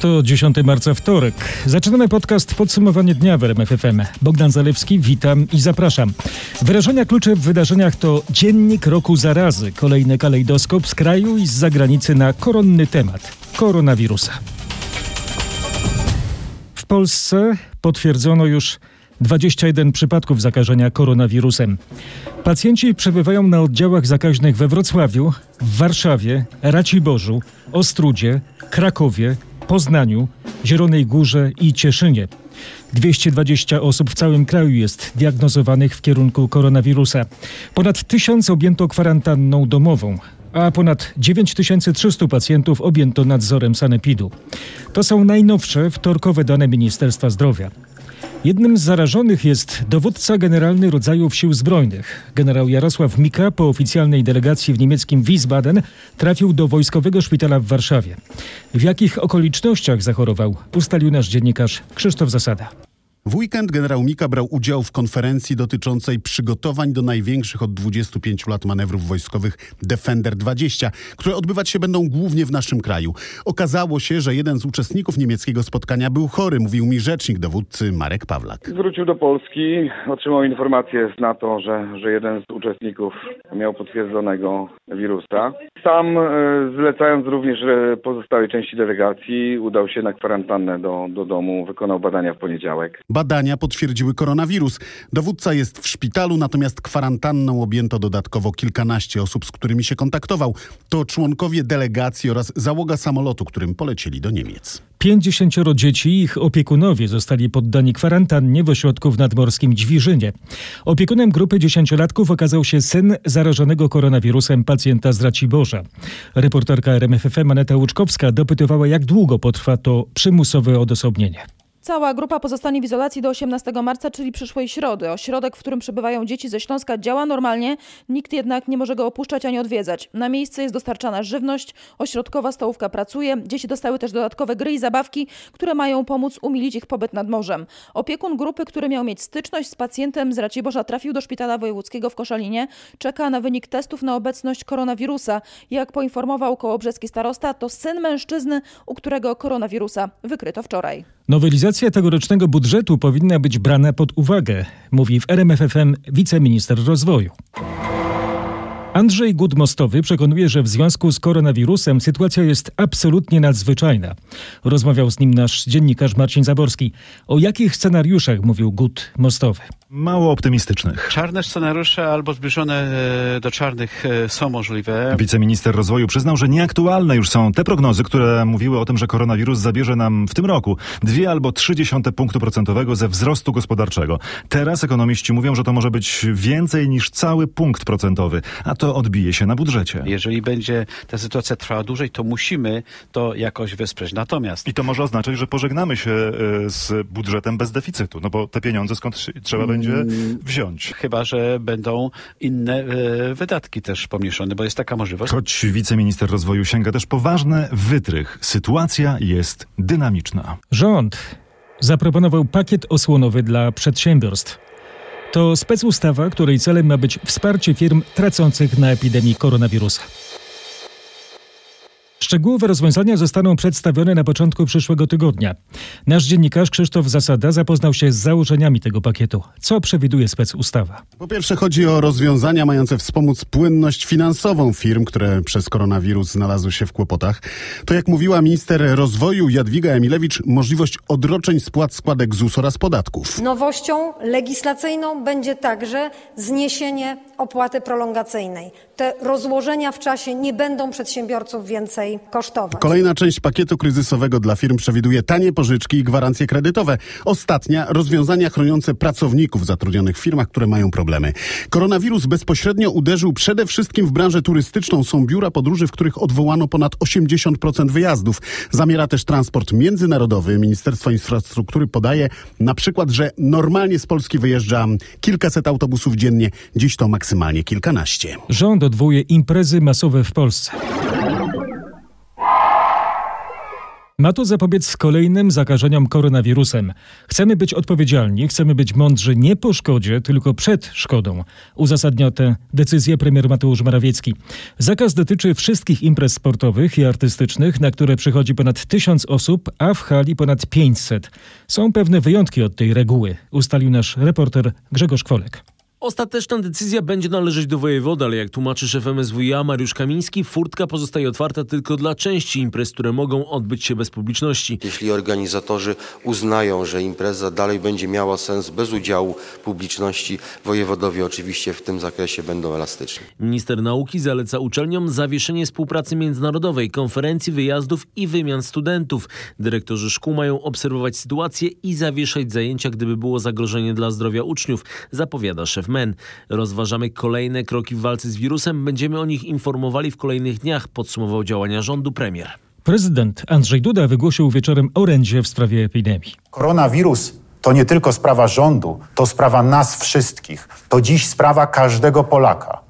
To 10 marca wtorek. Zaczynamy podcast Podsumowanie dnia w RMFFM. Bogdan Zalewski, witam i zapraszam. Wyrażenia klucze w wydarzeniach to Dziennik Roku Zarazy, kolejny kalejdoskop z kraju i z zagranicy na koronny temat koronawirusa. W Polsce potwierdzono już 21 przypadków zakażenia koronawirusem. Pacjenci przebywają na oddziałach zakaźnych we Wrocławiu, w Warszawie, Raciborzu, Ostrudzie, Krakowie, Poznaniu, Zielonej Górze i Cieszynie. 220 osób w całym kraju jest diagnozowanych w kierunku koronawirusa. Ponad 1000 objęto kwarantanną domową, a ponad 9300 pacjentów objęto nadzorem sanepidu. To są najnowsze wtorkowe dane Ministerstwa Zdrowia. Jednym z zarażonych jest dowódca generalny rodzajów sił zbrojnych. Generał Jarosław Mika po oficjalnej delegacji w niemieckim Wiesbaden trafił do wojskowego szpitala w Warszawie. W jakich okolicznościach zachorował, ustalił nasz dziennikarz Krzysztof Zasada. W weekend generał Mika brał udział w konferencji dotyczącej przygotowań do największych od 25 lat manewrów wojskowych Defender 20, które odbywać się będą głównie w naszym kraju. Okazało się, że jeden z uczestników niemieckiego spotkania był chory, mówił mi rzecznik dowódcy Marek Pawlak. Wrócił do Polski, otrzymał informację z NATO, że, że jeden z uczestników miał potwierdzonego wirusa. Sam e, zlecając również pozostałej części delegacji, udał się na kwarantannę do, do domu, wykonał badania w poniedziałek. Badania potwierdziły koronawirus. Dowódca jest w szpitalu, natomiast kwarantanną objęto dodatkowo kilkanaście osób, z którymi się kontaktował. To członkowie delegacji oraz załoga samolotu, którym polecieli do Niemiec. 50 dzieci i ich opiekunowie zostali poddani kwarantannie w ośrodku w nadmorskim Dźwiżynie. Opiekunem grupy dziesięciolatków okazał się syn zarażonego koronawirusem pacjenta z Raciborza. Reporterka RMFFM Aneta Łuczkowska dopytywała, jak długo potrwa to przymusowe odosobnienie. Cała grupa pozostanie w izolacji do 18 marca, czyli przyszłej środy. Ośrodek, w którym przebywają dzieci ze Śląska działa normalnie, nikt jednak nie może go opuszczać ani odwiedzać. Na miejsce jest dostarczana żywność, ośrodkowa stołówka pracuje, dzieci dostały też dodatkowe gry i zabawki, które mają pomóc umilić ich pobyt nad morzem. Opiekun grupy, który miał mieć styczność z pacjentem z Raciborza trafił do szpitala wojewódzkiego w Koszalinie, czeka na wynik testów na obecność koronawirusa. Jak poinformował kołobrzeski starosta, to syn mężczyzny, u którego koronawirusa wykryto wczoraj. Nowelizacja tegorocznego budżetu powinna być brana pod uwagę, mówi w RMFFM wiceminister rozwoju. Andrzej Gudmostowy przekonuje, że w związku z koronawirusem sytuacja jest absolutnie nadzwyczajna. Rozmawiał z nim nasz dziennikarz Marcin Zaborski. O jakich scenariuszach mówił Gud Mostowy? Mało optymistycznych. Czarne scenariusze albo zbliżone e, do czarnych e, są możliwe. Wiceminister rozwoju przyznał, że nieaktualne już są te prognozy, które mówiły o tym, że koronawirus zabierze nam w tym roku dwie albo trzy dziesiąte punktu procentowego ze wzrostu gospodarczego. Teraz ekonomiści mówią, że to może być więcej niż cały punkt procentowy, a to odbije się na budżecie. Jeżeli będzie ta sytuacja trwała dłużej, to musimy to jakoś wesprzeć. Natomiast I to może oznaczać, że pożegnamy się e, z budżetem bez deficytu, no bo te pieniądze skąd trzeba będzie wziąć. chyba, że będą inne e, wydatki też pomniejszone, bo jest taka możliwość. Choć wiceminister rozwoju sięga też po ważny wytrych. Sytuacja jest dynamiczna. Rząd zaproponował pakiet osłonowy dla przedsiębiorstw. To specustawa, której celem ma być wsparcie firm tracących na epidemii koronawirusa. Szczegółowe rozwiązania zostaną przedstawione na początku przyszłego tygodnia. Nasz dziennikarz Krzysztof Zasada zapoznał się z założeniami tego pakietu. Co przewiduje specustawa? Po pierwsze chodzi o rozwiązania mające wspomóc płynność finansową firm, które przez koronawirus znalazły się w kłopotach. To jak mówiła minister rozwoju Jadwiga Emilewicz, możliwość odroczeń spłat składek ZUS oraz podatków. Nowością legislacyjną będzie także zniesienie opłaty prolongacyjnej. Te rozłożenia w czasie nie będą przedsiębiorców więcej kosztować. Kolejna część pakietu kryzysowego dla firm przewiduje tanie pożyczki i gwarancje kredytowe. Ostatnia rozwiązania chroniące pracowników zatrudnionych w firmach, które mają problemy. Koronawirus bezpośrednio uderzył przede wszystkim w branżę turystyczną. Są biura podróży, w których odwołano ponad 80% wyjazdów. Zamiera też transport międzynarodowy. Ministerstwo Infrastruktury podaje na przykład, że normalnie z Polski wyjeżdża kilkaset autobusów dziennie. Dziś to maksymalnie kilkanaście. Rząd odwołuje imprezy masowe w Polsce. Ma to zapobiec kolejnym zakażeniom koronawirusem. Chcemy być odpowiedzialni, chcemy być mądrzy nie po szkodzie, tylko przed szkodą. Uzasadnia tę decyzję premier Mateusz Morawiecki. Zakaz dotyczy wszystkich imprez sportowych i artystycznych, na które przychodzi ponad tysiąc osób, a w hali ponad 500. Są pewne wyjątki od tej reguły, ustalił nasz reporter Grzegorz Kwolek. Ostateczna decyzja będzie należeć do wojewody, ale jak tłumaczy szef MSWiA Mariusz Kamiński, furtka pozostaje otwarta tylko dla części imprez, które mogą odbyć się bez publiczności. Jeśli organizatorzy uznają, że impreza dalej będzie miała sens bez udziału publiczności, wojewodowie oczywiście w tym zakresie będą elastyczni. Minister nauki zaleca uczelniom zawieszenie współpracy międzynarodowej, konferencji, wyjazdów i wymian studentów. Dyrektorzy szkół mają obserwować sytuację i zawieszać zajęcia, gdyby było zagrożenie dla zdrowia uczniów, zapowiada szef MEN. Rozważamy kolejne kroki w walce z wirusem, będziemy o nich informowali w kolejnych dniach, podsumował działania rządu premier. Prezydent Andrzej Duda wygłosił wieczorem orędzie w sprawie epidemii. Koronawirus to nie tylko sprawa rządu, to sprawa nas wszystkich. To dziś sprawa każdego Polaka.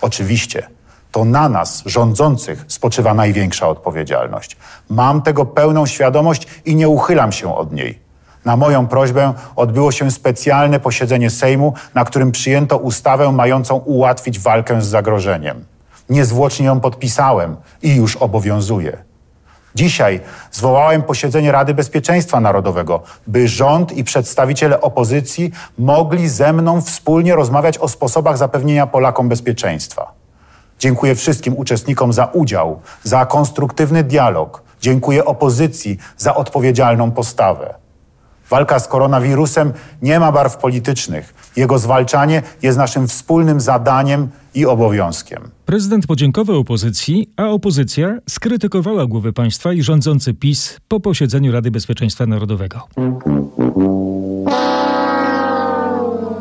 Oczywiście, to na nas, rządzących, spoczywa największa odpowiedzialność. Mam tego pełną świadomość i nie uchylam się od niej. Na moją prośbę odbyło się specjalne posiedzenie Sejmu, na którym przyjęto ustawę mającą ułatwić walkę z zagrożeniem. Niezwłocznie ją podpisałem i już obowiązuje. Dzisiaj zwołałem posiedzenie Rady Bezpieczeństwa Narodowego, by rząd i przedstawiciele opozycji mogli ze mną wspólnie rozmawiać o sposobach zapewnienia Polakom bezpieczeństwa. Dziękuję wszystkim uczestnikom za udział, za konstruktywny dialog. Dziękuję opozycji za odpowiedzialną postawę. Walka z koronawirusem nie ma barw politycznych. Jego zwalczanie jest naszym wspólnym zadaniem i obowiązkiem. Prezydent podziękował opozycji, a opozycja skrytykowała głowę państwa i rządzący PiS po posiedzeniu Rady Bezpieczeństwa Narodowego.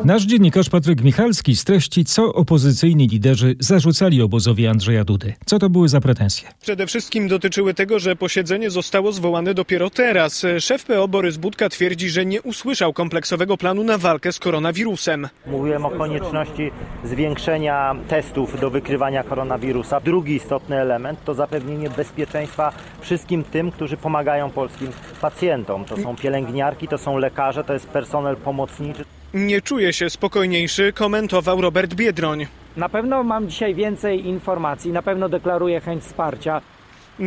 Nasz dziennikarz Patryk Michalski streści, co opozycyjni liderzy zarzucali obozowi Andrzeja Dudy. Co to były za pretensje? Przede wszystkim dotyczyły tego, że posiedzenie zostało zwołane dopiero teraz. Szef PO Borys Budka twierdzi, że nie usłyszał kompleksowego planu na walkę z koronawirusem. Mówiłem o konieczności zwiększenia testów do wykrywania koronawirusa. Drugi istotny element to zapewnienie bezpieczeństwa wszystkim tym, którzy pomagają polskim pacjentom. To są pielęgniarki, to są lekarze, to jest personel pomocniczy. Nie czuje się spokojniejszy, komentował Robert Biedroń. Na pewno mam dzisiaj więcej informacji, na pewno deklaruję chęć wsparcia.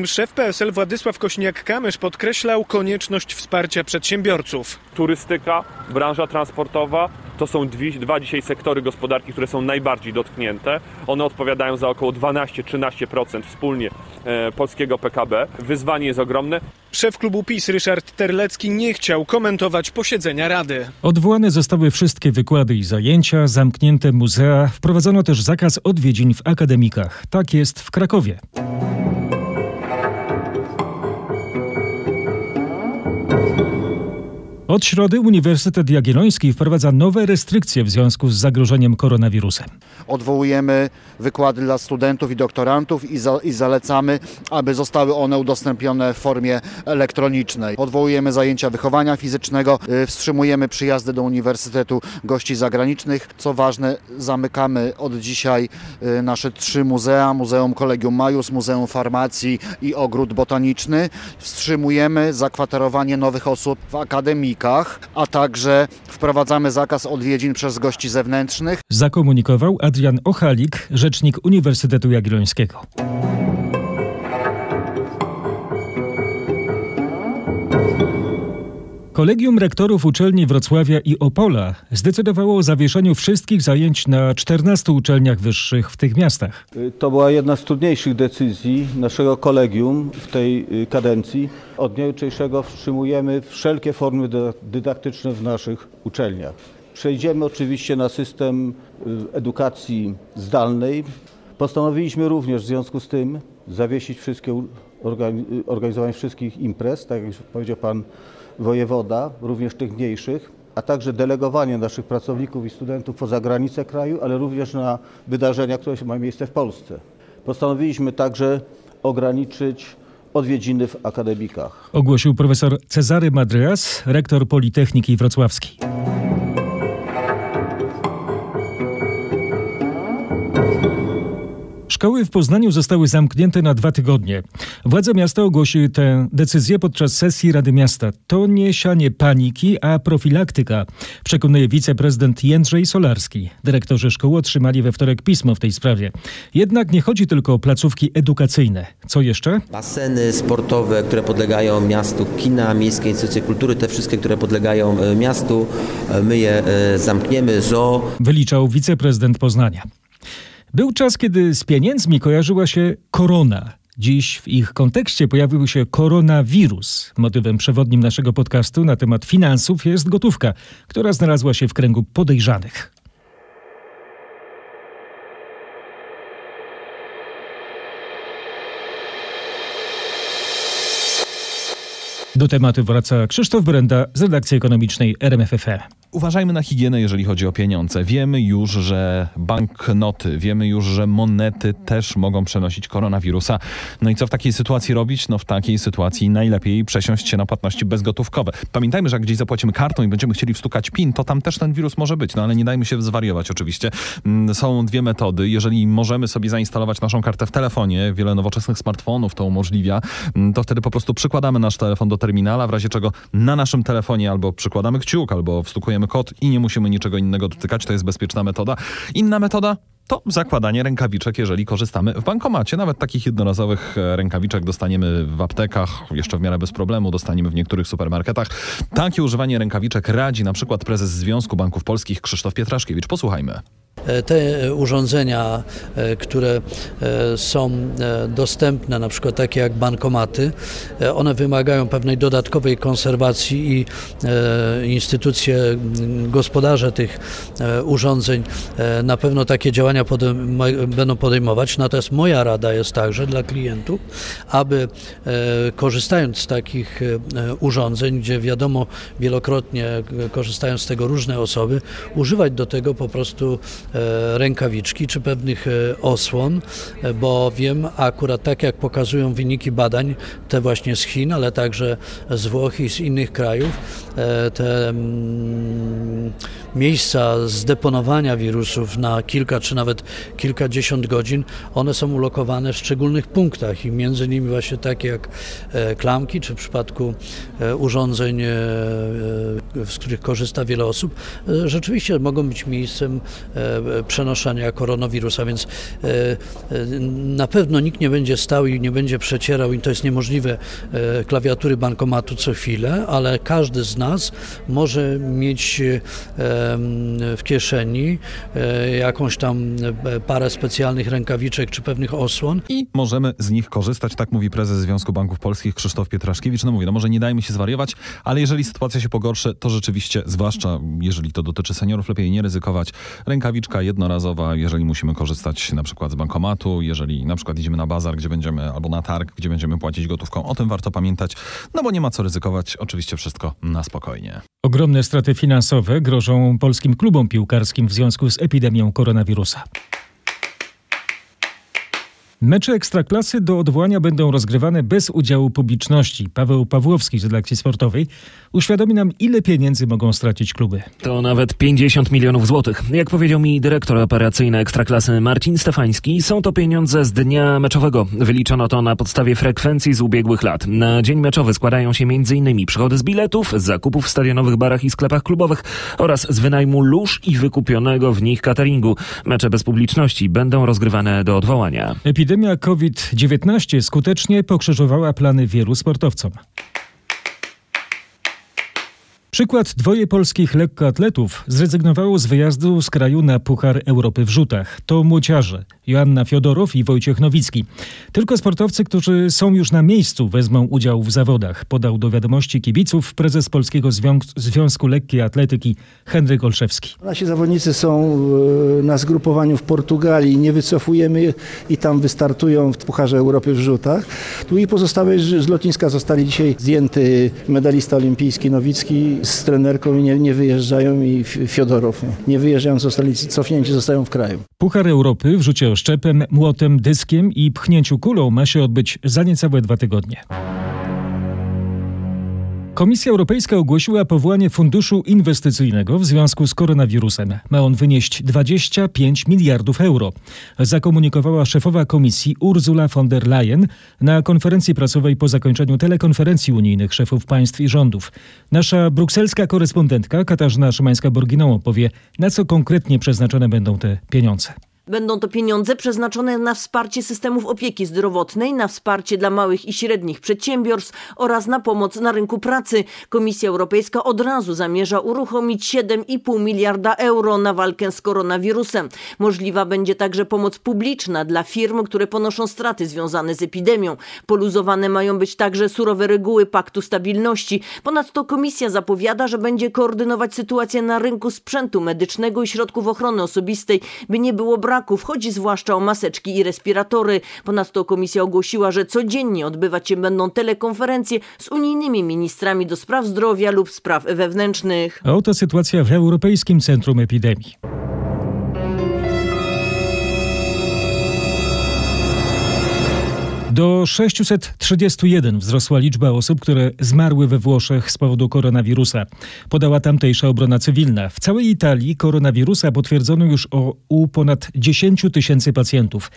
Szef PSL Władysław Kośniak-Kamysz podkreślał konieczność wsparcia przedsiębiorców. Turystyka, branża transportowa to są dwie, dwa dzisiaj sektory gospodarki, które są najbardziej dotknięte. One odpowiadają za około 12-13% wspólnie e, polskiego PKB. Wyzwanie jest ogromne. Szef klubu PiS Ryszard Terlecki nie chciał komentować posiedzenia Rady. Odwołane zostały wszystkie wykłady i zajęcia, zamknięte muzea, wprowadzono też zakaz odwiedzin w akademikach. Tak jest w Krakowie. Od środy Uniwersytet Jagielloński wprowadza nowe restrykcje w związku z zagrożeniem koronawirusem. Odwołujemy wykłady dla studentów i doktorantów i, za, i, zalecamy, aby zostały one udostępnione w formie elektronicznej. Odwołujemy zajęcia wychowania fizycznego, y, wstrzymujemy przyjazdy do Uniwersytetu gości zagranicznych. Co ważne, zamykamy od dzisiaj y, nasze trzy muzea, Muzeum Kolegium Majus, Muzeum Farmacji i Ogród Botaniczny. Wstrzymujemy zakwaterowanie nowych osób w akademii a także wprowadzamy zakaz odwiedzin przez gości zewnętrznych. Zakomunikował Adrian Ochalik, rzecznik Uniwersytetu Jagiellońskiego. Kolegium Rektorów Uczelni Wrocławia i Opola zdecydowało o zawieszeniu wszystkich zajęć na 14 uczelniach wyższych w tych miastach. To była jedna z trudniejszych decyzji naszego kolegium w tej kadencji. Od dnia jutrzejszego wstrzymujemy wszelkie formy dydaktyczne w naszych uczelniach. Przejdziemy oczywiście na system edukacji zdalnej. Postanowiliśmy również w związku z tym zawiesić wszystkie organizowanie wszystkich imprez, tak jak powiedział pan wojewoda, również tych mniejszych, a także delegowanie naszych pracowników i studentów poza granice kraju, ale również na wydarzenia, które mają miejsce w Polsce. Postanowiliśmy także ograniczyć odwiedziny w akademikach. Ogłosił profesor Cezary Madryas, rektor Politechniki Wrocławskiej. Szkoły w Poznaniu zostały zamknięte na dwa tygodnie. Władze miasta ogłosiły tę decyzję podczas sesji Rady Miasta. To nie sianie paniki, a profilaktyka, przekonuje wiceprezydent Jędrzej Solarski. Dyrektorzy szkół otrzymali we wtorek pismo w tej sprawie. Jednak nie chodzi tylko o placówki edukacyjne. Co jeszcze? Baseny sportowe, które podlegają miastu, kina, miejskie instytucje kultury, te wszystkie, które podlegają e, miastu, e, my je e, zamkniemy. Zoo. Wyliczał wiceprezydent Poznania. Był czas, kiedy z pieniędzmi kojarzyła się korona. Dziś w ich kontekście pojawił się koronawirus. Motywem przewodnim naszego podcastu na temat finansów jest gotówka, która znalazła się w kręgu podejrzanych. Do tematu wraca Krzysztof Brenda z redakcji ekonomicznej RMFFE. Uważajmy na higienę, jeżeli chodzi o pieniądze. Wiemy już, że banknoty, wiemy już, że monety też mogą przenosić koronawirusa. No i co w takiej sytuacji robić? No w takiej sytuacji najlepiej przesiąść się na płatności bezgotówkowe. Pamiętajmy, że jak gdzieś zapłacimy kartą i będziemy chcieli wstukać PIN, to tam też ten wirus może być, no ale nie dajmy się zwariować oczywiście. Mm, Są dwie metody. Jeżeli możemy sobie zainstalować naszą kartę w telefonie, wiele nowoczesnych smartfonów to umożliwia, mm, to wtedy po prostu przykładamy nasz telefon do terminala, w razie czego na naszym telefonie albo przykładamy kciuk, albo wstukujemy kod i nie musimy niczego innego dotykać. To jest bezpieczna metoda. Inna metoda to zakładanie rękawiczek, jeżeli korzystamy w bankomacie. Nawet takich jednorazowych e, rękawiczek dostaniemy w aptekach, jeszcze w miarę bez problemu, dostaniemy w niektórych supermarketach. Takie używanie rękawiczek radzi na przykład prezes Związku Banków Polskich Krzysztof Pietraszkiewicz. Posłuchajmy. Te urządzenia, e, które e, są e, dostępne, na przykład takie jak bankomaty, e, one wymagają pewnej dodatkowej konserwacji i e, instytucje, gospodarze tych e, urządzeń e, na pewno takie działania podejm- będą podejmować. Natomiast moja rada jest także dla klientów, aby e, korzystając z takich e, urządzeń, gdzie wiadomo wielokrotnie e, korzystają z tego różne osoby, używać do tego po prostu rękawiczki czy pewnych osłon, bo wiem akurat tak jak pokazują wyniki badań, te właśnie z Chin, ale także z Włoch i z innych krajów, te mm, miejsca zdeponowania wirusów na kilka czy nawet kilkadziesiąt godzin, one są ulokowane w szczególnych punktach i między nimi właśnie takie jak e, klamki, czy w przypadku e, urządzeń, e, z których korzysta wiele osób, rzeczywiście mogą być miejscem przenoszenia koronawirusa, więc na pewno nikt nie będzie stał i nie będzie przecierał, i to jest niemożliwe, klawiatury bankomatu co chwilę, ale każdy z nas może mieć w kieszeni jakąś tam parę specjalnych rękawiczek czy pewnych osłon. I możemy z nich korzystać, tak mówi prezes Związku Banków Polskich Krzysztof Pietraszkiewicz. No mówi, no może nie dajmy się zwariować, ale jeżeli sytuacja się pogorszy, to rzeczywiście, zwłaszcza jeżeli to dotyczy seniorów, lepiej nie ryzykować. Rękawiczka jednorazowa, jeżeli musimy korzystać na przykład z bankomatu, jeżeli na przykład idziemy na bazar, gdzie będziemy, albo na targ, gdzie będziemy płacić gotówką, o tym warto pamiętać, no bo nie ma co ryzykować, oczywiście wszystko na spokojnie. Ogromne straty finansowe grożą polskim klubom piłkarskim w związku z epidemią koronawirusa. up. Mecze ekstraklasy do odwołania będą rozgrywane bez udziału publiczności. Paweł Pawłowski z redakcji sportowej uświadomi nam, ile pieniędzy mogą stracić kluby. To nawet 50 milionów złotych. Jak powiedział mi dyrektor operacyjny Ekstraklasy Marcin Stefański, są to pieniądze z dnia meczowego. Wyliczono to na podstawie frekwencji z ubiegłych lat. Na dzień meczowy składają się m.in. przychody z biletów, z zakupów w stadionowych barach i sklepach klubowych oraz z wynajmu lóż i wykupionego w nich cateringu. Mecze bez publiczności będą rozgrywane do odwołania. Epidemia COVID-19 skutecznie pokrzyżowała plany wielu sportowcom. Przykład dwoje polskich lekkoatletów zrezygnowało z wyjazdu z kraju na Puchar Europy w rzutach. To młociarze Joanna Fiodorow i Wojciech Nowicki. Tylko sportowcy, którzy są już na miejscu, wezmą udział w zawodach, podał do wiadomości kibiców prezes Polskiego Związ- Związku Lekkiej Atletyki Henryk Olszewski. Nasi zawodnicy są e, na zgrupowaniu w Portugalii, nie wycofujemy i tam wystartują w Pucharze Europy w rzutach. Tu i pozostałe z lotniska zostali dzisiaj zdjęty medalista olimpijski Nowicki z trenerką i nie, nie wyjeżdżają i Fiodorow. Nie wyjeżdżają, zostali cofnięci, zostają w kraju. Puchar Europy w rzucie oszczepem, młotem, dyskiem i pchnięciu kulą ma się odbyć za niecałe dwa tygodnie. Komisja Europejska ogłosiła powołanie funduszu inwestycyjnego w związku z koronawirusem. Ma on wynieść 25 miliardów euro. Zakomunikowała szefowa komisji Ursula von der Leyen na konferencji prasowej po zakończeniu telekonferencji unijnych szefów państw i rządów. Nasza brukselska korespondentka Katarzyna Szymańska-Borginą opowie, na co konkretnie przeznaczone będą te pieniądze. Będą to pieniądze przeznaczone na wsparcie systemów opieki zdrowotnej, na wsparcie dla małych i średnich przedsiębiorstw oraz na pomoc na rynku pracy. Komisja Europejska od razu zamierza uruchomić 7,5 miliarda euro na walkę z koronawirusem. Możliwa będzie także pomoc publiczna dla firm, które ponoszą straty związane z epidemią. Poluzowane mają być także surowe reguły Paktu Stabilności. Ponadto komisja zapowiada, że będzie koordynować sytuację na rynku sprzętu medycznego i środków ochrony osobistej, by nie było braku braków. Chodzi zwłaszcza o maseczki i respiratory. Ponadto komisja ogłosiła, że codziennie odbywać się będą telekonferencje z unijnymi ministrami do spraw zdrowia lub spraw wewnętrznych. Oto sytuacja w Europejskim Centrum Epidemii. Do 631 wzrosła liczba osób, które zmarły we Włoszech z powodu koronawirusa. Podała tamtejsza obrona cywilna. W całej Italii koronawirusa potwierdzono już o, u ponad 10 tysięcy pacjentów.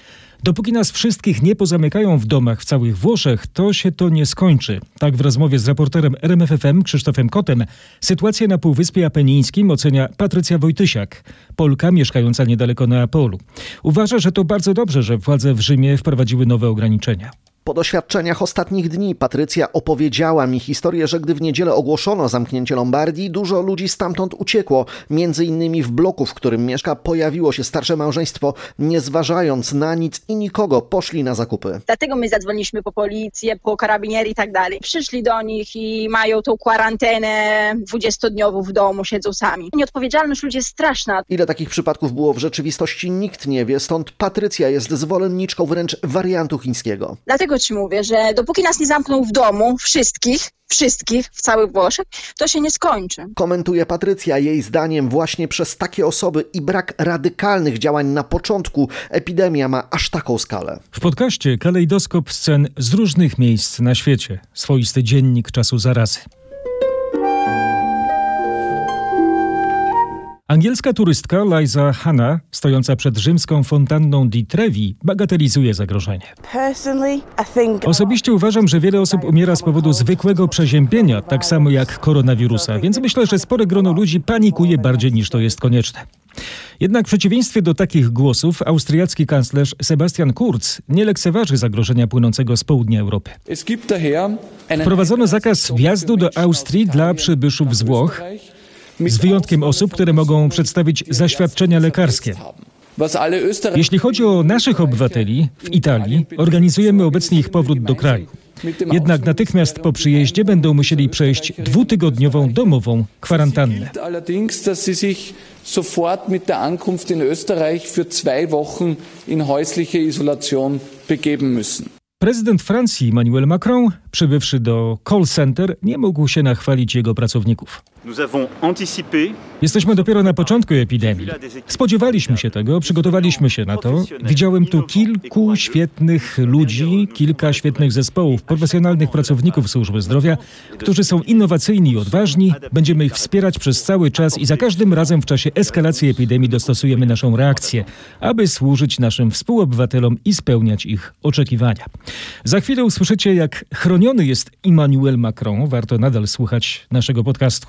Dopóki nas wszystkich nie pozamykają w domach w całych Włoszech, to się to nie skończy. Tak w rozmowie z reporterem RMFFM Krzysztofem Kotem sytuację na Półwyspie Apenińskim ocenia Patrycja Wojtysiak, Polka mieszkająca niedaleko Neapolu. Uważa, że to bardzo dobrze, że władze w Rzymie wprowadziły nowe ograniczenia. Po doświadczeniach ostatnich dni Patrycja opowiedziała mi historię, że gdy w niedzielę ogłoszono zamknięcie Lombardii, dużo ludzi stamtąd uciekło. Między innymi w bloku, w którym mieszka, pojawiło się starsze małżeństwo. Nie zważając na nic i nikogo, poszli na zakupy. Dlatego my zadzwoniliśmy po policję, po karabinieri i tak dalej. Przyszli do nich i mają tą kwarantenę 20-dniową w domu, siedzą sami. Nieodpowiedzialność ludzi jest straszna. Ile takich przypadków było w rzeczywistości, nikt nie wie, stąd Patrycja jest zwolenniczką wręcz wariantu chińskiego. Dlatego ci mówię, że dopóki nas nie zamkną w domu, wszystkich, wszystkich w całych Włoszech, to się nie skończy. Komentuje Patrycja. Jej zdaniem właśnie przez takie osoby i brak radykalnych działań na początku epidemia ma aż taką skalę. W podcaście kalejdoskop scen z różnych miejsc na świecie. Swoisty dziennik czasu zarazy. Angielska turystka Liza Hanna, stojąca przed rzymską fontanną di Trevi, bagatelizuje zagrożenie. Osobiście uważam, że wiele osób umiera z powodu zwykłego przeziębienia, tak samo jak koronawirusa, więc myślę, że spore grono ludzi panikuje bardziej niż to jest konieczne. Jednak w przeciwieństwie do takich głosów, austriacki kanclerz Sebastian Kurz nie lekceważy zagrożenia płynącego z południa Europy. Wprowadzono zakaz wjazdu do Austrii dla przybyszów z Włoch, z wyjątkiem osób, które mogą przedstawić zaświadczenia lekarskie. Jeśli chodzi o naszych obywateli w Italii, organizujemy obecnie ich powrót do kraju. Jednak natychmiast po przyjeździe będą musieli przejść dwutygodniową domową kwarantannę. sofort mit der Ankunft in Österreich für zwei Wochen in häusliche Isolation begeben müssen. Prezydent Francji Emmanuel Macron, przybywszy do call center, nie mógł się nachwalić jego pracowników. Jesteśmy dopiero na początku epidemii. Spodziewaliśmy się tego, przygotowaliśmy się na to. Widziałem tu kilku świetnych ludzi, kilka świetnych zespołów, profesjonalnych pracowników służby zdrowia, którzy są innowacyjni i odważni. Będziemy ich wspierać przez cały czas i za każdym razem w czasie eskalacji epidemii dostosujemy naszą reakcję, aby służyć naszym współobywatelom i spełniać ich oczekiwania. Za chwilę usłyszycie, jak chroniony jest Emmanuel Macron. Warto nadal słuchać naszego podcastu.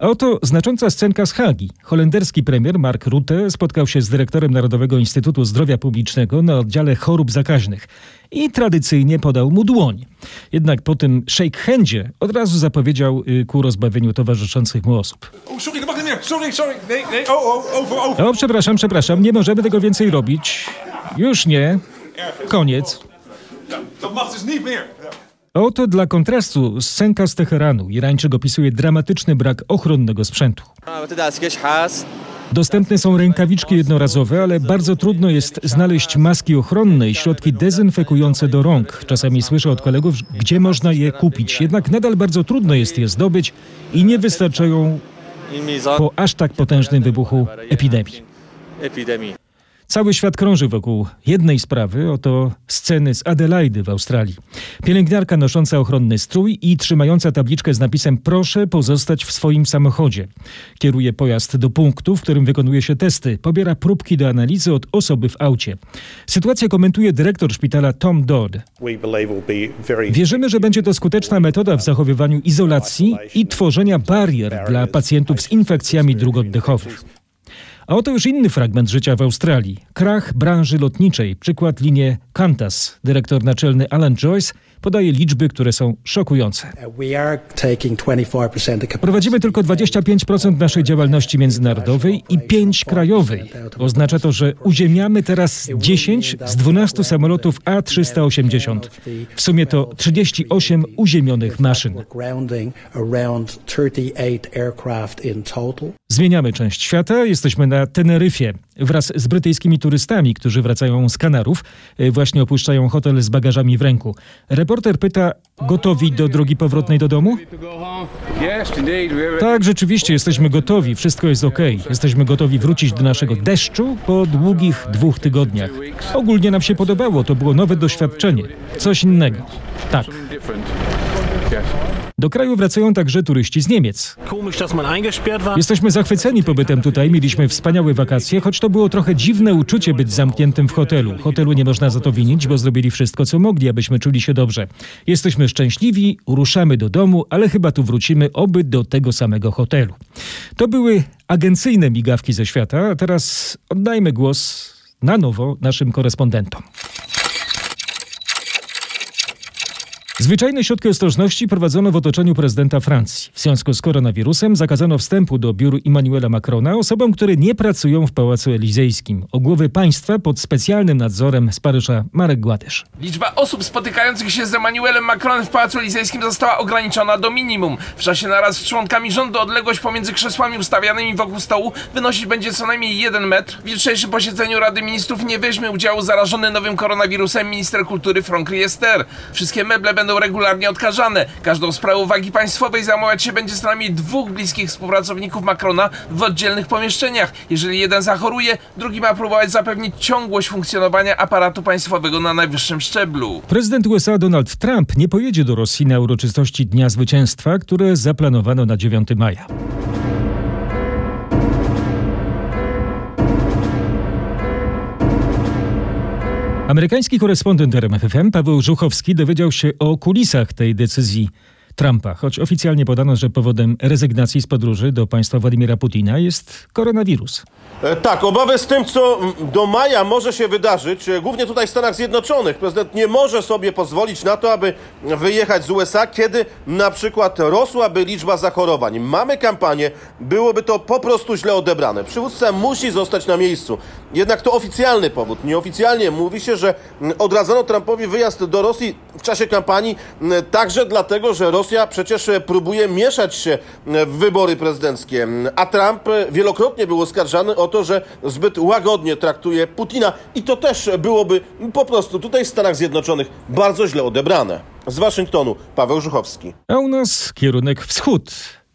A oto znacząca scenka z Hagi. Holenderski premier Mark Rutte spotkał się z dyrektorem Narodowego Instytutu Zdrowia Publicznego na oddziale chorób zakaźnych i tradycyjnie podał mu dłoń. Jednak po tym shake handzie od razu zapowiedział y, ku rozbawieniu towarzyszących mu osób. Oh, sorry. Sorry, sorry. Nee. Oh, oh, over, over. O, przepraszam, przepraszam, nie możemy tego więcej robić. Już nie. Koniec. Dat mag dus niet meer. Oto dla kontrastu scenka z Teheranu. Irańczyk opisuje dramatyczny brak ochronnego sprzętu. Dostępne są rękawiczki jednorazowe, ale bardzo trudno jest znaleźć maski ochronne i środki dezynfekujące do rąk. Czasami słyszę od kolegów, gdzie można je kupić. Jednak nadal bardzo trudno jest je zdobyć i nie wystarczają po aż tak potężnym wybuchu epidemii. Cały świat krąży wokół jednej sprawy, oto sceny z Adelaidy w Australii. Pielęgniarka nosząca ochronny strój i trzymająca tabliczkę z napisem proszę pozostać w swoim samochodzie. Kieruje pojazd do punktu, w którym wykonuje się testy. Pobiera próbki do analizy od osoby w aucie. Sytuację komentuje dyrektor szpitala Tom Dodd. Wierzymy, że będzie to skuteczna metoda w zachowywaniu izolacji i tworzenia barier dla pacjentów z infekcjami dróg oddechowych. A oto już inny fragment życia w Australii. Krach branży lotniczej. Przykład linie Qantas. Dyrektor naczelny Alan Joyce podaje liczby, które są szokujące. Prowadzimy tylko 25% naszej działalności międzynarodowej i 5 krajowej. Oznacza to, że uziemiamy teraz 10 z 12 samolotów A380. W sumie to 38 uziemionych maszyn. Zmieniamy część świata. Jesteśmy na Teneryfie. Wraz z brytyjskimi turystami, którzy wracają z Kanarów, y, właśnie opuszczają hotel z bagażami w ręku. Reporter pyta, gotowi do drogi powrotnej do domu? Tak, rzeczywiście jesteśmy gotowi, wszystko jest ok. Jesteśmy gotowi wrócić do naszego deszczu po długich dwóch tygodniach. Ogólnie nam się podobało, to było nowe doświadczenie. Coś innego. Tak. Do kraju wracają także turyści z Niemiec. Jesteśmy zachwyceni pobytem tutaj, mieliśmy wspaniałe wakacje, choć to było trochę dziwne uczucie być zamkniętym w hotelu. Hotelu nie można za to winić, bo zrobili wszystko, co mogli, abyśmy czuli się dobrze. Jesteśmy szczęśliwi, ruszamy do domu, ale chyba tu wrócimy oby do tego samego hotelu. To były agencyjne migawki ze świata, a teraz oddajmy głos na nowo naszym korespondentom. Zwyczajne środki ostrożności prowadzono w otoczeniu prezydenta Francji. W związku z koronawirusem zakazano wstępu do biur Emmanuela Macrona osobom, które nie pracują w Pałacu Elizejskim. O głowy państwa pod specjalnym nadzorem z Paryża Marek Gładysz. Liczba osób spotykających się z Emmanuelem Macronem w Pałacu Elizejskim została ograniczona do minimum. W czasie naraz z członkami rządu odległość pomiędzy krzesłami ustawianymi wokół stołu wynosić będzie co najmniej 1 metr. W jutrzejszym posiedzeniu Rady Ministrów nie weźmie udziału zarażony nowym koronawirusem minister kultury Franck Riester. Wszystkie meble będą regularnie odkażane. Każdą sprawą wagi państwowej zajmować się będzie co najmniej dwóch bliskich współpracowników Macrona w oddzielnych pomieszczeniach. Jeżeli jeden zachoruje, drugi ma próbować zapewnić ciągłość funkcjonowania aparatu państwowego na najwyższym szczeblu. Prezydent USA Donald Trump nie pojedzie do Rosji na uroczystości Dnia Zwycięstwa, które zaplanowano na 9 maja. Amerykański korespondent RMFFM Paweł Żuchowski dowiedział się o kulisach tej decyzji Trumpa, choć oficjalnie podano, że powodem rezygnacji z podróży do państwa Władimira Putina jest koronawirus. E, Tak, obawy z tym, co do maja może się wydarzyć, e, głównie tutaj w Stanach Zjednoczonych. Prezydent nie może sobie pozwolić na to, aby wyjechać z USA, kiedy na przykład rosłaby liczba zachorowań. Mamy kampanię, byłoby to po prostu źle odebrane. Przywódca musi zostać na miejscu. Jednak to oficjalny powód. Nieoficjalnie mówi się, że odradzano Trumpowi wyjazd do Rosji w czasie kampanii, mm, także dlatego, że Rosja przecież e, próbuje mieszać się e, w wybory prezydenckie. A Trump e, wielokrotnie był oskarżany o to, że zbyt łagodnie traktuje Putina i to też byłoby po prostu tutaj w Stanach Zjednoczonych bardzo źle odebrane. Z Waszyngtonu Paweł Żuchowski. A u nas kierunek wschód.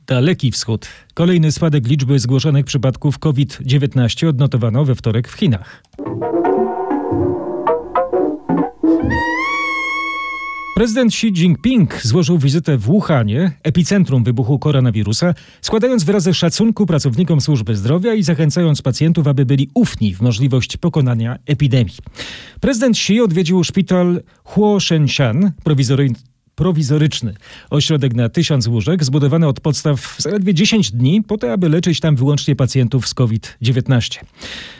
Daleki wschód. Kolejny spadek liczby zgłoszonych przypadków COVID-19 odnotowano we wtorek w Chinach. Prezydent Xi Jinping złożył wizytę w Wuhanie, epicentrum wybuchu koronawirusa, składając wyrazy szacunku pracownikom służby zdrowia i zachęcając pacjentów, aby byli ufni w możliwość pokonania epidemii. Prezydent Xi odwiedził szpital Huo Shenshan, prowizory prowizoryczny. Ośrodek na tysiąc łóżek, zbudowany od podstaw zaledwie 10 dni, po to, aby leczyć tam wyłącznie pacjentów z COVID-19.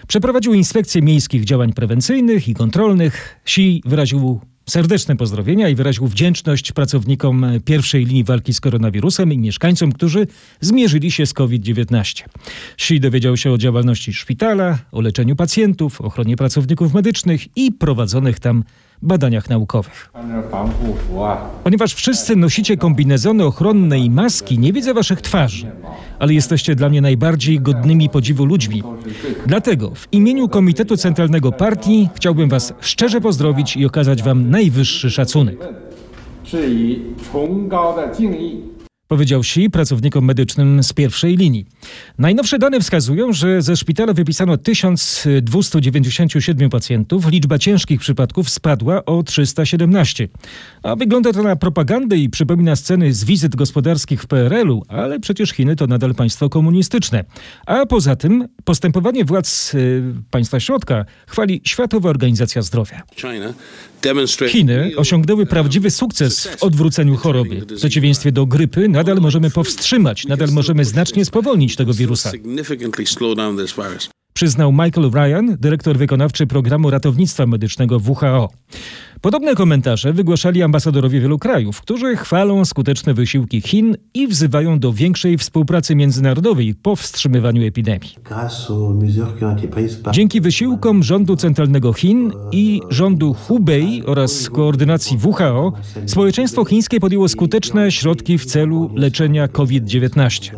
Przeprowadził inspekcję miejskich działań prewencyjnych i kontrolnych. Xi wyraził serdeczne pozdrowienia i wyraził wdzięczność pracownikom pierwszej linii walki z koronawirusem i mieszkańcom, którzy zmierzyli się z COVID-19. Xi dowiedział się o działalności szpitala, o leczeniu pacjentów, ochronie pracowników medycznych i prowadzonych tam badaniach naukowych. Ponieważ wszyscy nosicie kombinezony ochronne i maski, nie widzę waszych twarzy, ale jesteście dla mnie najbardziej godnymi podziwu ludźmi. Dlatego w imieniu Komitetu Centralnego Partii chciałbym was szczerze pozdrowić i okazać wam najwyższy szacunek. Powiedział Xi pracownikom medycznym z pierwszej linii. Najnowsze dane wskazują, że ze szpitala wypisano 1297 pacjentów. Liczba ciężkich przypadków spadła o 317. A wygląda to na propagandę i przypomina sceny z wizyt gospodarskich w PRL-u, ale przecież Chiny to nadal państwo komunistyczne. A poza tym postępowanie władz y, państwa środka chwali Światowa Organizacja Zdrowia. Chiny osiągnęły prawdziwy sukces w odwróceniu choroby. W przeciwieństwie do grypy nadal możemy powstrzymać, nadal możemy znacznie spowolnić tego wirusa. Przyznał Michael Ryan, dyrektor wykonawczy programu ratownictwa medycznego WHO. Podobne komentarze wygłaszali ambasadorowie wielu krajów, którzy chwalą skuteczne wysiłki Chin i wzywają do większej współpracy międzynarodowej po wstrzymywaniu epidemii. Dzięki wysiłkom rządu centralnego Chin i rządu Hubei oraz koordynacji WHO, społeczeństwo chińskie podjęło skuteczne środki w celu leczenia COVID-19.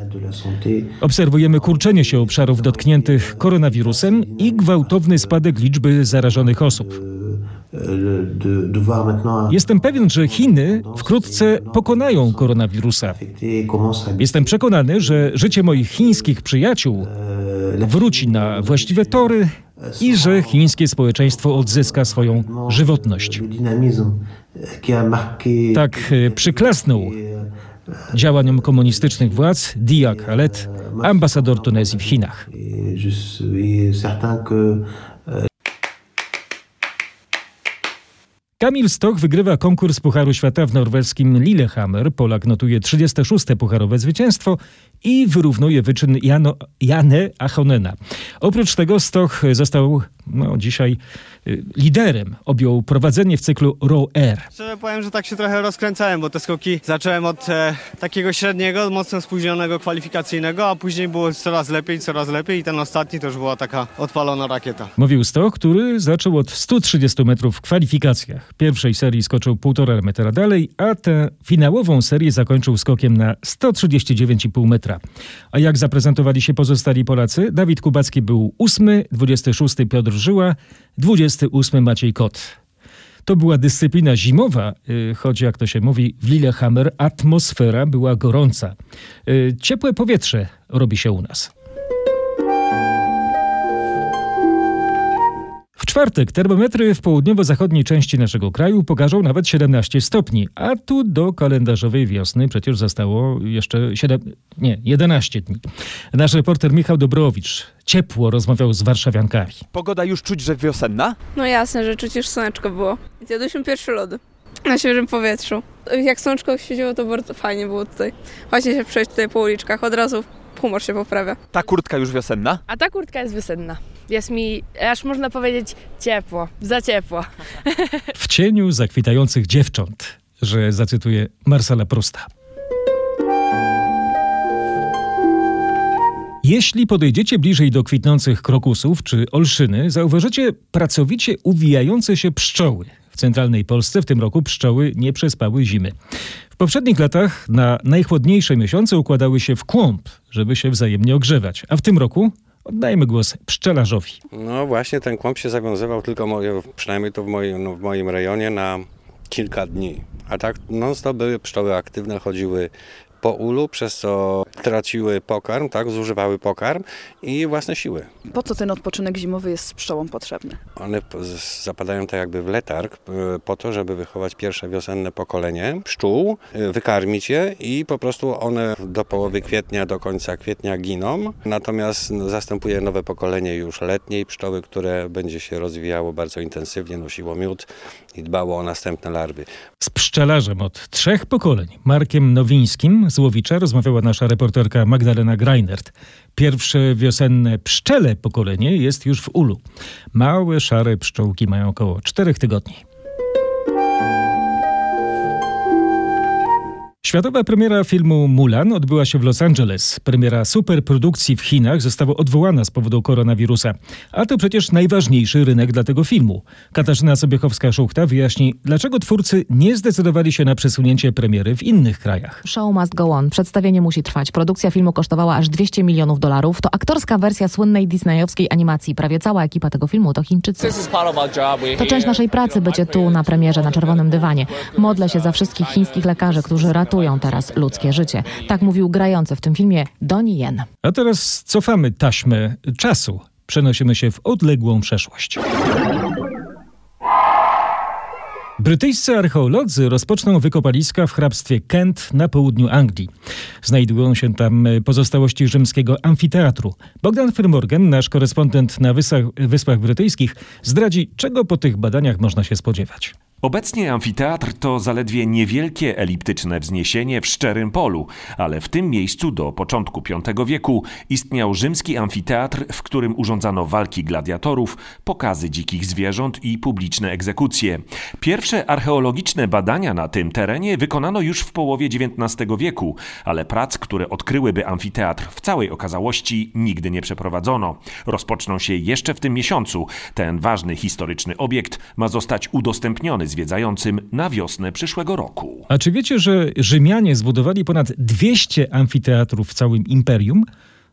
Obserwujemy kurczenie się obszarów dotkniętych koronawirusem i gwałtowny spadek liczby zarażonych osób. Jestem pewien, że Chiny wkrótce pokonają koronawirusa. Jestem przekonany, że życie moich chińskich przyjaciół wróci na właściwe tory i że chińskie społeczeństwo odzyska swoją żywotność. Tak e, przyklasnął działaniom komunistycznych władz Dia Khaled, ambasador Tunezji w Chinach. Kamil Stoch wygrywa konkurs Pucharu Świata w norweskim Lillehammer. Polak notuje 36. pucharowe zwycięstwo i wyrównuje wyczyn Jano, Jane Achonena. Oprócz tego Stoch został no, dzisiaj y, liderem. Objął prowadzenie w cyklu Row Air. Szczerze powiem, że tak się trochę rozkręcałem, bo te skoki zacząłem od e, takiego średniego, mocno spóźnionego kwalifikacyjnego, a później było coraz lepiej, coraz lepiej i ten ostatni to już była taka odpalona rakieta. Mówił Stoch, który zaczął od 130 metrów w kwalifikacjach. Pierwszej serii skoczył 1,5 metra dalej, a tę finałową serię zakończył skokiem na 139,5 metra. A jak zaprezentowali się pozostali Polacy? Dawid Kubacki był 8, 26 Piotr Żyła, 28 Maciej Kot. To była dyscyplina zimowa, y, choć jak to się mówi w Lillehammer atmosfera była gorąca. Y, Ciepłe powietrze robi się u nas. Czwartek termometry w południowo-zachodniej części naszego kraju pokażą nawet 17 stopni, a tu do kalendarzowej wiosny przecież zostało jeszcze 7, nie, 11 dni. Nasz reporter Michał Dobrowicz ciepło rozmawiał z warszawiankami. Pogoda już czuć, że wiosenna? No jasne, że czuć już słoneczko było. Zjadłyśmy pierwsze lody na świeżym powietrzu. Jak słoneczko świeciło, to bardzo fajnie było tutaj. Właśnie się przejść tutaj po uliczkach, od razu humor się poprawia. Ta kurtka już wiosenna? A ta kurtka jest wiosenna. Jest mi, aż można powiedzieć, ciepło, za ciepło. W cieniu zakwitających dziewcząt, że zacytuję Marcela Prusta. Jeśli podejdziecie bliżej do kwitnących krokusów czy olszyny, zauważycie pracowicie uwijające się pszczoły. W centralnej Polsce w tym roku pszczoły nie przespały zimy. W poprzednich latach na najchłodniejsze miesiące układały się w kłąb, żeby się wzajemnie ogrzewać, a w tym roku oddajmy głos pszczelarzowi. No właśnie ten kłąb się zawiązywał tylko, moje, przynajmniej to w moim, no, w moim rejonie, na kilka dni. A tak non-stop były pszczoły aktywne, chodziły po ulu, przez co traciły pokarm, tak, zużywały pokarm i własne siły. Po co ten odpoczynek zimowy jest z pszczołom potrzebny? One zapadają tak jakby w letarg po to, żeby wychować pierwsze wiosenne pokolenie pszczół, wykarmić je i po prostu one do połowy kwietnia, do końca kwietnia giną. Natomiast no, zastępuje nowe pokolenie już letniej pszczoły, które będzie się rozwijało bardzo intensywnie, nosiło miód i dbało o następne larwy. Z pszczelarzem od trzech pokoleń, Markiem Nowińskim z Łowicza, rozmawiała nasza reporterka Magdalena Greinert. Pierwsze wiosenne pszczele pokolenie jest już w ulu. Małe, szare pszczółki mają około czterech tygodni. Światowa premiera filmu Mulan odbyła się w Los Angeles. Premiera superprodukcji w Chinach została odwołana z powodu koronawirusa. A to przecież najważniejszy rynek dla tego filmu. Katarzyna Sobiechowska-Szuchta wyjaśni, dlaczego twórcy nie zdecydowali się na przesunięcie premiery w innych krajach. Show must go on. Przedstawienie musi trwać. Produkcja filmu kosztowała aż 200 milionów dolarów. To aktorska wersja słynnej disneyowskiej animacji. Prawie cała ekipa tego filmu to Chińczycy. To część naszej pracy bycie tu na premierze na czerwonym dywanie. Modlę się za wszystkich chińskich lekarzy, którzy ratują ryzykują teraz ludzkie życie. Tak mówił grający w tym filmie Donnie Yen. A teraz cofamy taśmę czasu. Przenosimy się w odległą przeszłość. Brytyjscy archeolodzy rozpoczną wykopaliska w hrabstwie Kent na południu Anglii. Znajdują się tam pozostałości rzymskiego amfiteatru. Bogdan Firmorgan, nasz korespondent na Wyspach, Wyspach Brytyjskich, zdradzi, czego po tych badaniach można się spodziewać. Obecnie amfiteatr to zaledwie niewielkie eliptyczne wzniesienie w szczerym polu, ale w tym miejscu do początku V wieku istniał rzymski amfiteatr, w którym urządzano walki gladiatorów, pokazy dzikich zwierząt i publiczne egzekucje. Pierwsze archeologiczne badania na tym terenie wykonano już w połowie XIX wieku, ale prac, które odkryłyby amfiteatr w całej okazałości nigdy nie przeprowadzono. Rozpoczną się jeszcze w tym miesiącu. Ten ważny historyczny obiekt ma zostać udostępniony zwiedzającym na wiosnę przyszłego roku. A czy wiecie, że Rzymianie zbudowali ponad 200 amfiteatrów w całym imperium?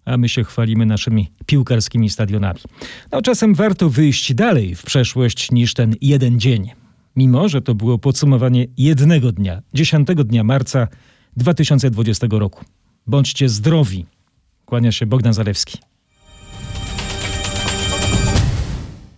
A my się chwalimy naszymi piłkarskimi stadionami. No, czasem warto wyjść dalej w przeszłość niż ten jeden dzień. Mimo, że to było podsumowanie jednego dnia, 10 dnia marca 2020 roku. Bądźcie zdrowi. Kłania się Bogdan Zalewski.